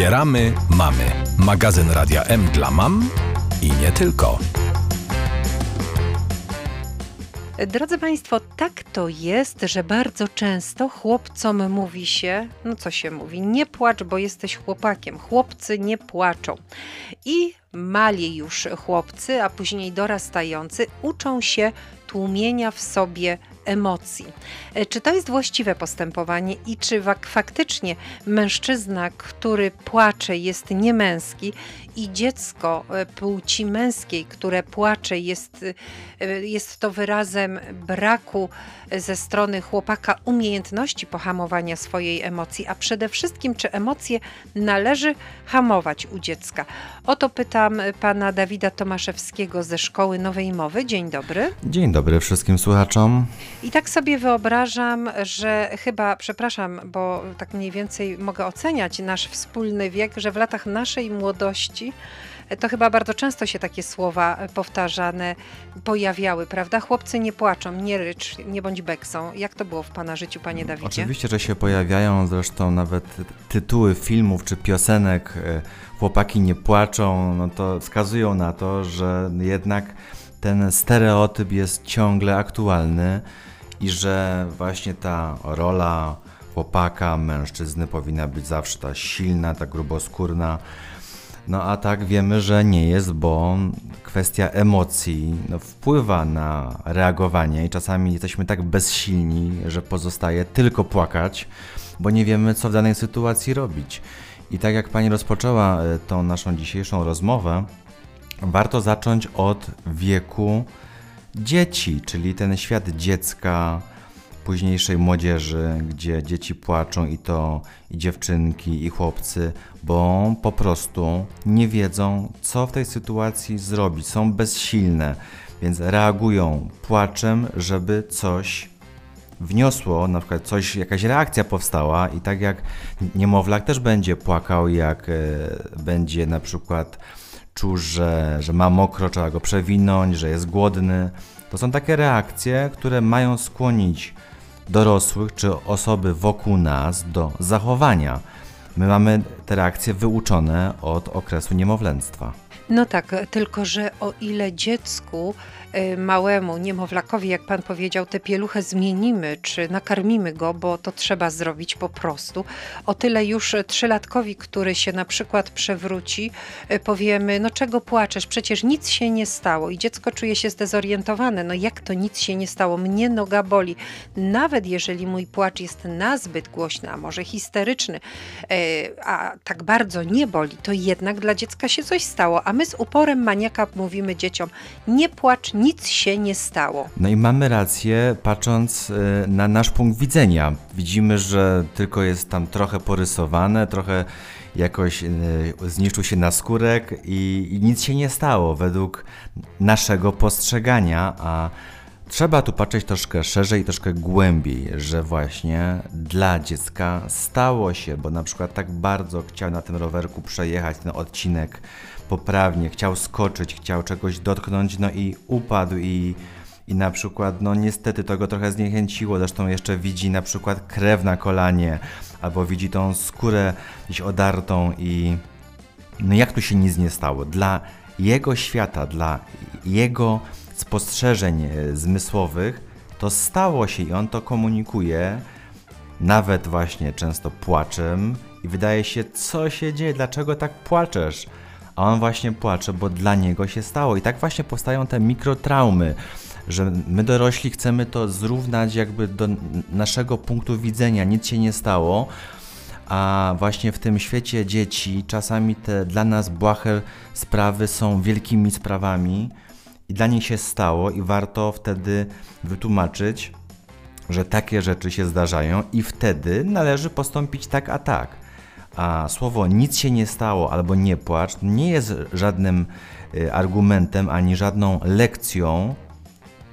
Wspieramy mamy. Magazyn Radia M dla mam i nie tylko. Drodzy Państwo, tak to jest, że bardzo często chłopcom mówi się, no co się mówi, nie płacz, bo jesteś chłopakiem. Chłopcy nie płaczą. I mali już chłopcy, a później dorastający uczą się tłumienia w sobie emocji. E, czy to jest właściwe postępowanie i czy faktycznie mężczyzna, który płacze, jest niemęski i dziecko e, płci męskiej, które płacze, jest, e, jest to wyrazem braku ze strony chłopaka umiejętności pohamowania swojej emocji, a przede wszystkim, czy emocje należy hamować u dziecka? O to pytam pana Dawida Tomaszewskiego ze Szkoły Nowej Mowy. Dzień dobry. Dzień dobry wszystkim słuchaczom. I tak sobie wyobrażam, że chyba, przepraszam, bo tak mniej więcej mogę oceniać nasz wspólny wiek, że w latach naszej młodości to chyba bardzo często się takie słowa powtarzane pojawiały, prawda? Chłopcy nie płaczą, nie rycz, nie bądź beksą. Jak to było w Pana życiu, Panie Dawidzie? Oczywiście, że się pojawiają, zresztą nawet tytuły filmów czy piosenek e, Chłopaki nie płaczą, no to wskazują na to, że jednak ten stereotyp jest ciągle aktualny i że właśnie ta rola chłopaka, mężczyzny powinna być zawsze ta silna, ta gruboskórna. No a tak wiemy, że nie jest, bo kwestia emocji no, wpływa na reagowanie i czasami jesteśmy tak bezsilni, że pozostaje tylko płakać, bo nie wiemy, co w danej sytuacji robić. I tak jak pani rozpoczęła e, tą naszą dzisiejszą rozmowę, warto zacząć od wieku dzieci, czyli ten świat dziecka, późniejszej młodzieży, gdzie dzieci płaczą i to i dziewczynki, i chłopcy, bo po prostu nie wiedzą, co w tej sytuacji zrobić, są bezsilne, więc reagują płaczem, żeby coś wniosło, na przykład coś, jakaś reakcja powstała i tak jak niemowlak też będzie płakał, jak e, będzie na przykład czuł, że, że ma mokro, trzeba go przewinąć, że jest głodny. To są takie reakcje, które mają skłonić dorosłych czy osoby wokół nas do zachowania. My mamy te reakcje wyuczone od okresu niemowlęctwa. No tak, tylko że o ile dziecku małemu niemowlakowi, jak pan powiedział, tę pieluchę zmienimy, czy nakarmimy go, bo to trzeba zrobić po prostu, o tyle już trzylatkowi, który się na przykład przewróci, y, powiemy, no czego płaczesz, przecież nic się nie stało i dziecko czuje się zdezorientowane, no jak to nic się nie stało, mnie noga boli. Nawet jeżeli mój płacz jest nazbyt głośny, a może histeryczny, y, a tak bardzo nie boli, to jednak dla dziecka się coś stało, a my z uporem maniaka mówimy dzieciom: nie płacz, nic się nie stało. No i mamy rację, patrząc y, na nasz punkt widzenia. Widzimy, że tylko jest tam trochę porysowane, trochę jakoś y, zniszczył się naskórek i, i nic się nie stało według naszego postrzegania, a Trzeba tu patrzeć troszkę szerzej, troszkę głębiej, że właśnie dla dziecka stało się, bo na przykład tak bardzo chciał na tym rowerku przejechać ten odcinek poprawnie, chciał skoczyć, chciał czegoś dotknąć, no i upadł i, i na przykład, no niestety to go trochę zniechęciło, zresztą jeszcze widzi na przykład krew na kolanie, albo widzi tą skórę gdzieś odartą i no jak tu się nic nie stało? Dla jego świata, dla jego spostrzeżeń e, zmysłowych, to stało się i on to komunikuje, nawet właśnie często płaczem i wydaje się, co się dzieje, dlaczego tak płaczesz? A on właśnie płacze, bo dla niego się stało. I tak właśnie powstają te mikrotraumy, że my dorośli chcemy to zrównać jakby do naszego punktu widzenia, nic się nie stało, a właśnie w tym świecie dzieci czasami te dla nas błahe sprawy są wielkimi sprawami i dla nich się stało i warto wtedy wytłumaczyć, że takie rzeczy się zdarzają i wtedy należy postąpić tak a tak. A słowo nic się nie stało albo nie płacz nie jest żadnym y, argumentem ani żadną lekcją,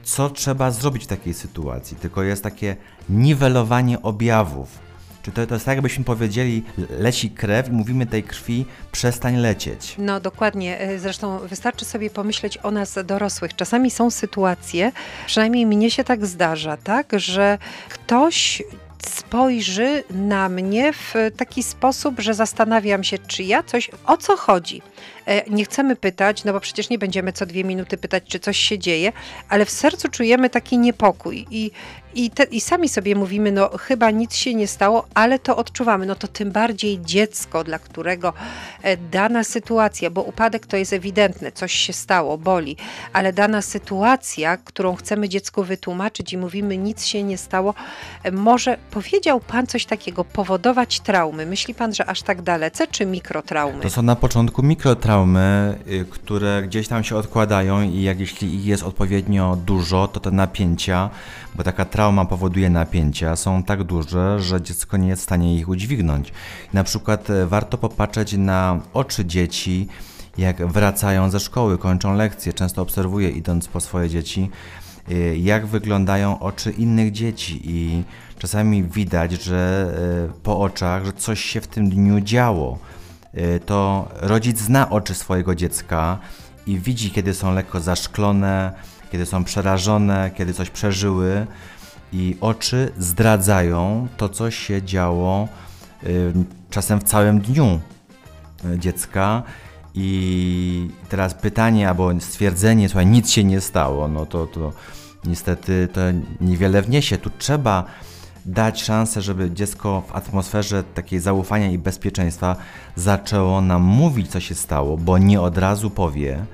co trzeba zrobić w takiej sytuacji, tylko jest takie niwelowanie objawów. Czy to, to jest tak, jakbyśmy powiedzieli, leci krew i mówimy tej krwi, przestań lecieć. No dokładnie. E, zresztą wystarczy sobie pomyśleć o nas dorosłych. Czasami są sytuacje, przynajmniej mnie się tak zdarza, tak, że ktoś spojrzy na mnie w taki sposób, że zastanawiam się, czy ja coś, o co chodzi. E, nie chcemy pytać, no bo przecież nie będziemy co dwie minuty pytać, czy coś się dzieje, ale w sercu czujemy taki niepokój i, i, te, i sami sobie mówimy, no chyba nic się nie stało, ale to odczuwamy. No to tym bardziej dziecko, dla którego e, dana sytuacja, bo upadek to jest ewidentne, coś się stało, boli, ale dana sytuacja, którą chcemy dziecku wytłumaczyć i mówimy, nic się nie stało, e, może powiedział Pan coś takiego, powodować traumy. Myśli Pan, że aż tak dalece, czy mikrotraumy? To są na początku mikrotraumy, y, które gdzieś tam się odkładają i jak jeśli ich jest odpowiednio dużo, to te napięcia, bo taka trauma powoduje napięcia, są tak duże, że dziecko nie jest w stanie ich udźwignąć. Na przykład e, warto popatrzeć na oczy dzieci, jak wracają ze szkoły, kończą lekcje. Często obserwuję, idąc po swoje dzieci, e, jak wyglądają oczy innych dzieci i czasami widać, że e, po oczach, że coś się w tym dniu działo. To rodzic zna oczy swojego dziecka i widzi, kiedy są lekko zaszklone, kiedy są przerażone, kiedy coś przeżyły i oczy zdradzają to, co się działo y, czasem w całym dniu y, dziecka. I teraz pytanie albo stwierdzenie, słuchaj, nic się nie stało, no to, to niestety to niewiele wniesie. Tu trzeba dać szansę, żeby dziecko w atmosferze takiej zaufania i bezpieczeństwa zaczęło nam mówić, co się stało, bo nie od razu powie,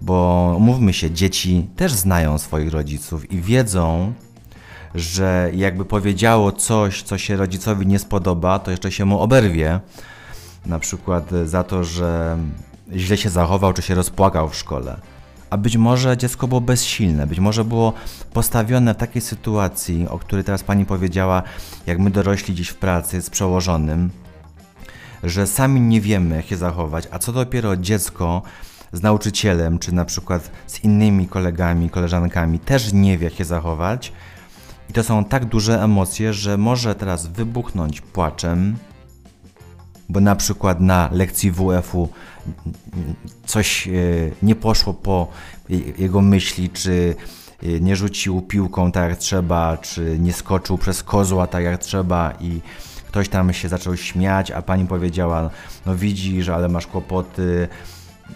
bo mówmy się, dzieci też znają swoich rodziców i wiedzą, że jakby powiedziało coś, co się rodzicowi nie spodoba, to jeszcze się mu oberwie. Na przykład za to, że źle się zachował, czy się rozpłakał w szkole. A być może dziecko było bezsilne, być może było postawione w takiej sytuacji, o której teraz pani powiedziała, jak my dorośli dziś w pracy z przełożonym, że sami nie wiemy, jak się zachować, a co dopiero dziecko z nauczycielem, czy na przykład z innymi kolegami, koleżankami też nie wie, jak się zachować. I to są tak duże emocje, że może teraz wybuchnąć płaczem, bo na przykład na lekcji WF-u coś e, nie poszło po jego myśli, czy e, nie rzucił piłką tak jak trzeba, czy nie skoczył przez kozła tak jak trzeba i ktoś tam się zaczął śmiać, a pani powiedziała, no widzisz, ale masz kłopoty,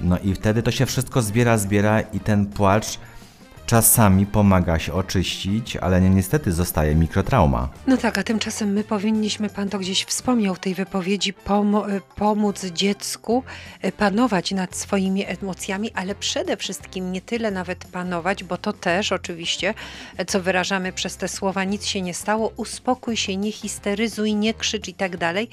no i wtedy to się wszystko zbiera, zbiera i ten płacz czasami pomaga się oczyścić, ale niestety zostaje mikrotrauma. No tak, a tymczasem my powinniśmy, pan to gdzieś wspomniał w tej wypowiedzi, e, pomóc dziecku e, panować nad swoimi emocjami, ale przede wszystkim nie tyle nawet panować, bo to też oczywiście, e, co wyrażamy przez te słowa, nic się nie stało, uspokój się, nie histeryzuj, nie krzycz i tak dalej,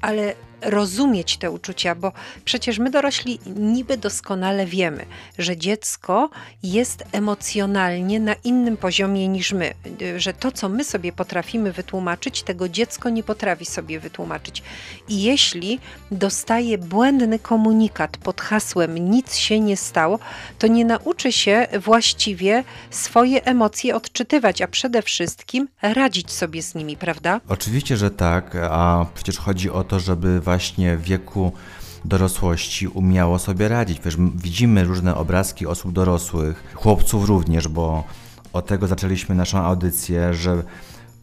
ale rozumieć te uczucia, bo przecież my dorośli niby doskonale wiemy, że dziecko jest emocjonalnie na innym poziomie niż my, że to, co my sobie potrafimy wytłumaczyć, tego dziecko nie potrafi sobie wytłumaczyć. I jeśli dostaje błędny komunikat pod hasłem nic się nie stało, to nie nauczy się właściwie swoje emocje odczytywać, a przede wszystkim radzić sobie z nimi, prawda? Oczywiście, że tak, a przecież chodzi o to, żeby właśnie w wieku dorosłości umiało sobie radzić. Wiesz, widzimy różne obrazki osób dorosłych, chłopców również, bo od tego zaczęliśmy naszą audycję, że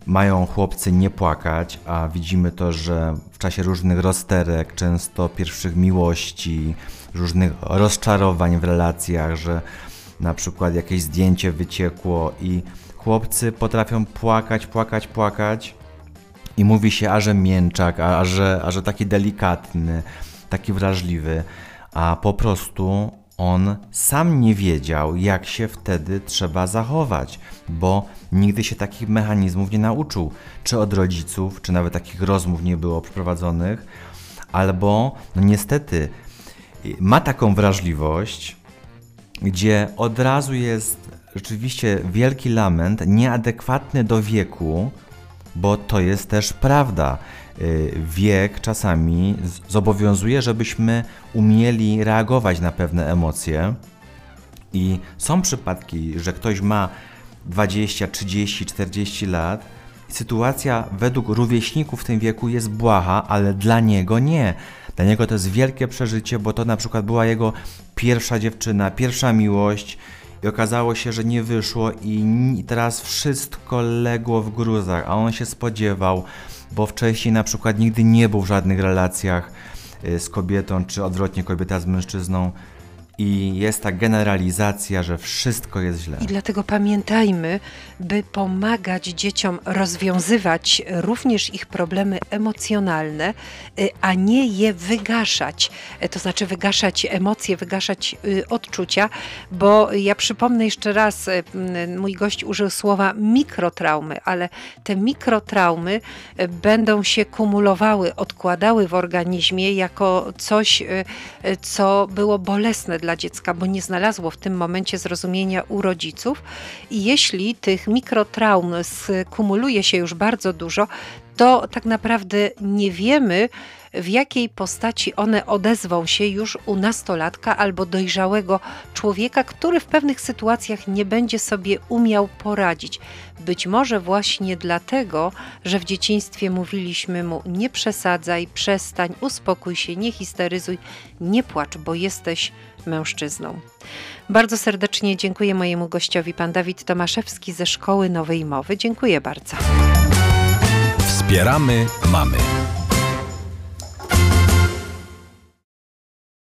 mają chłopcy nie płakać, a widzimy to, że w czasie różnych rozterek, często pierwszych miłości, różnych rozczarowań w relacjach, że na przykład jakieś zdjęcie wyciekło i chłopcy potrafią płakać, płakać, płakać, i mówi się, a że mięczak, a, a, że, a że taki delikatny, taki wrażliwy, a po prostu on sam nie wiedział, jak się wtedy trzeba zachować, bo nigdy się takich mechanizmów nie nauczył, czy od rodziców, czy nawet takich rozmów nie było przeprowadzonych, albo no niestety ma taką wrażliwość, gdzie od razu jest rzeczywiście wielki lament, nieadekwatny do wieku, bo to jest też prawda. Y, wiek czasami zobowiązuje, żebyśmy umieli reagować na pewne emocje. I są przypadki, że ktoś ma 20, 30, 40 lat sytuacja według rówieśników w tym wieku jest błaha, ale dla niego nie. Dla niego to jest wielkie przeżycie, bo to na przykład była jego pierwsza dziewczyna, pierwsza miłość i okazało się, że nie wyszło i teraz wszystko legło w gruzach, a on się spodziewał, bo wcześniej na przykład nigdy nie był w żadnych relacjach y, z kobietą, czy odwrotnie kobieta z mężczyzną i jest ta generalizacja, że wszystko jest źle. I dlatego pamiętajmy, by pomagać dzieciom rozwiązywać również ich problemy emocjonalne, y, a nie je wygaszać. Y, to znaczy wygaszać emocje, wygaszać y, odczucia, bo ja przypomnę jeszcze raz, mój gość użył słowa mikrotraumy, ale te mikrotraumy będą się kumulowały, odkładały w organizmie jako coś, co było bolesne dla dla dziecka, bo nie znalazło w tym momencie zrozumienia u rodziców. I jeśli tych mikrotraum skumuluje się już bardzo dużo, to tak naprawdę nie wiemy, w jakiej postaci one odezwą się już u nastolatka albo dojrzałego człowieka, który w pewnych sytuacjach nie będzie sobie umiał poradzić. Być może właśnie dlatego, że w dzieciństwie mówiliśmy mu: nie przesadzaj, przestań, uspokój się, nie histeryzuj, nie płacz, bo jesteś mężczyzną. Bardzo serdecznie dziękuję mojemu gościowi, pan Dawid Tomaszewski ze Szkoły Nowej Mowy. Dziękuję bardzo. Wspieramy mamy.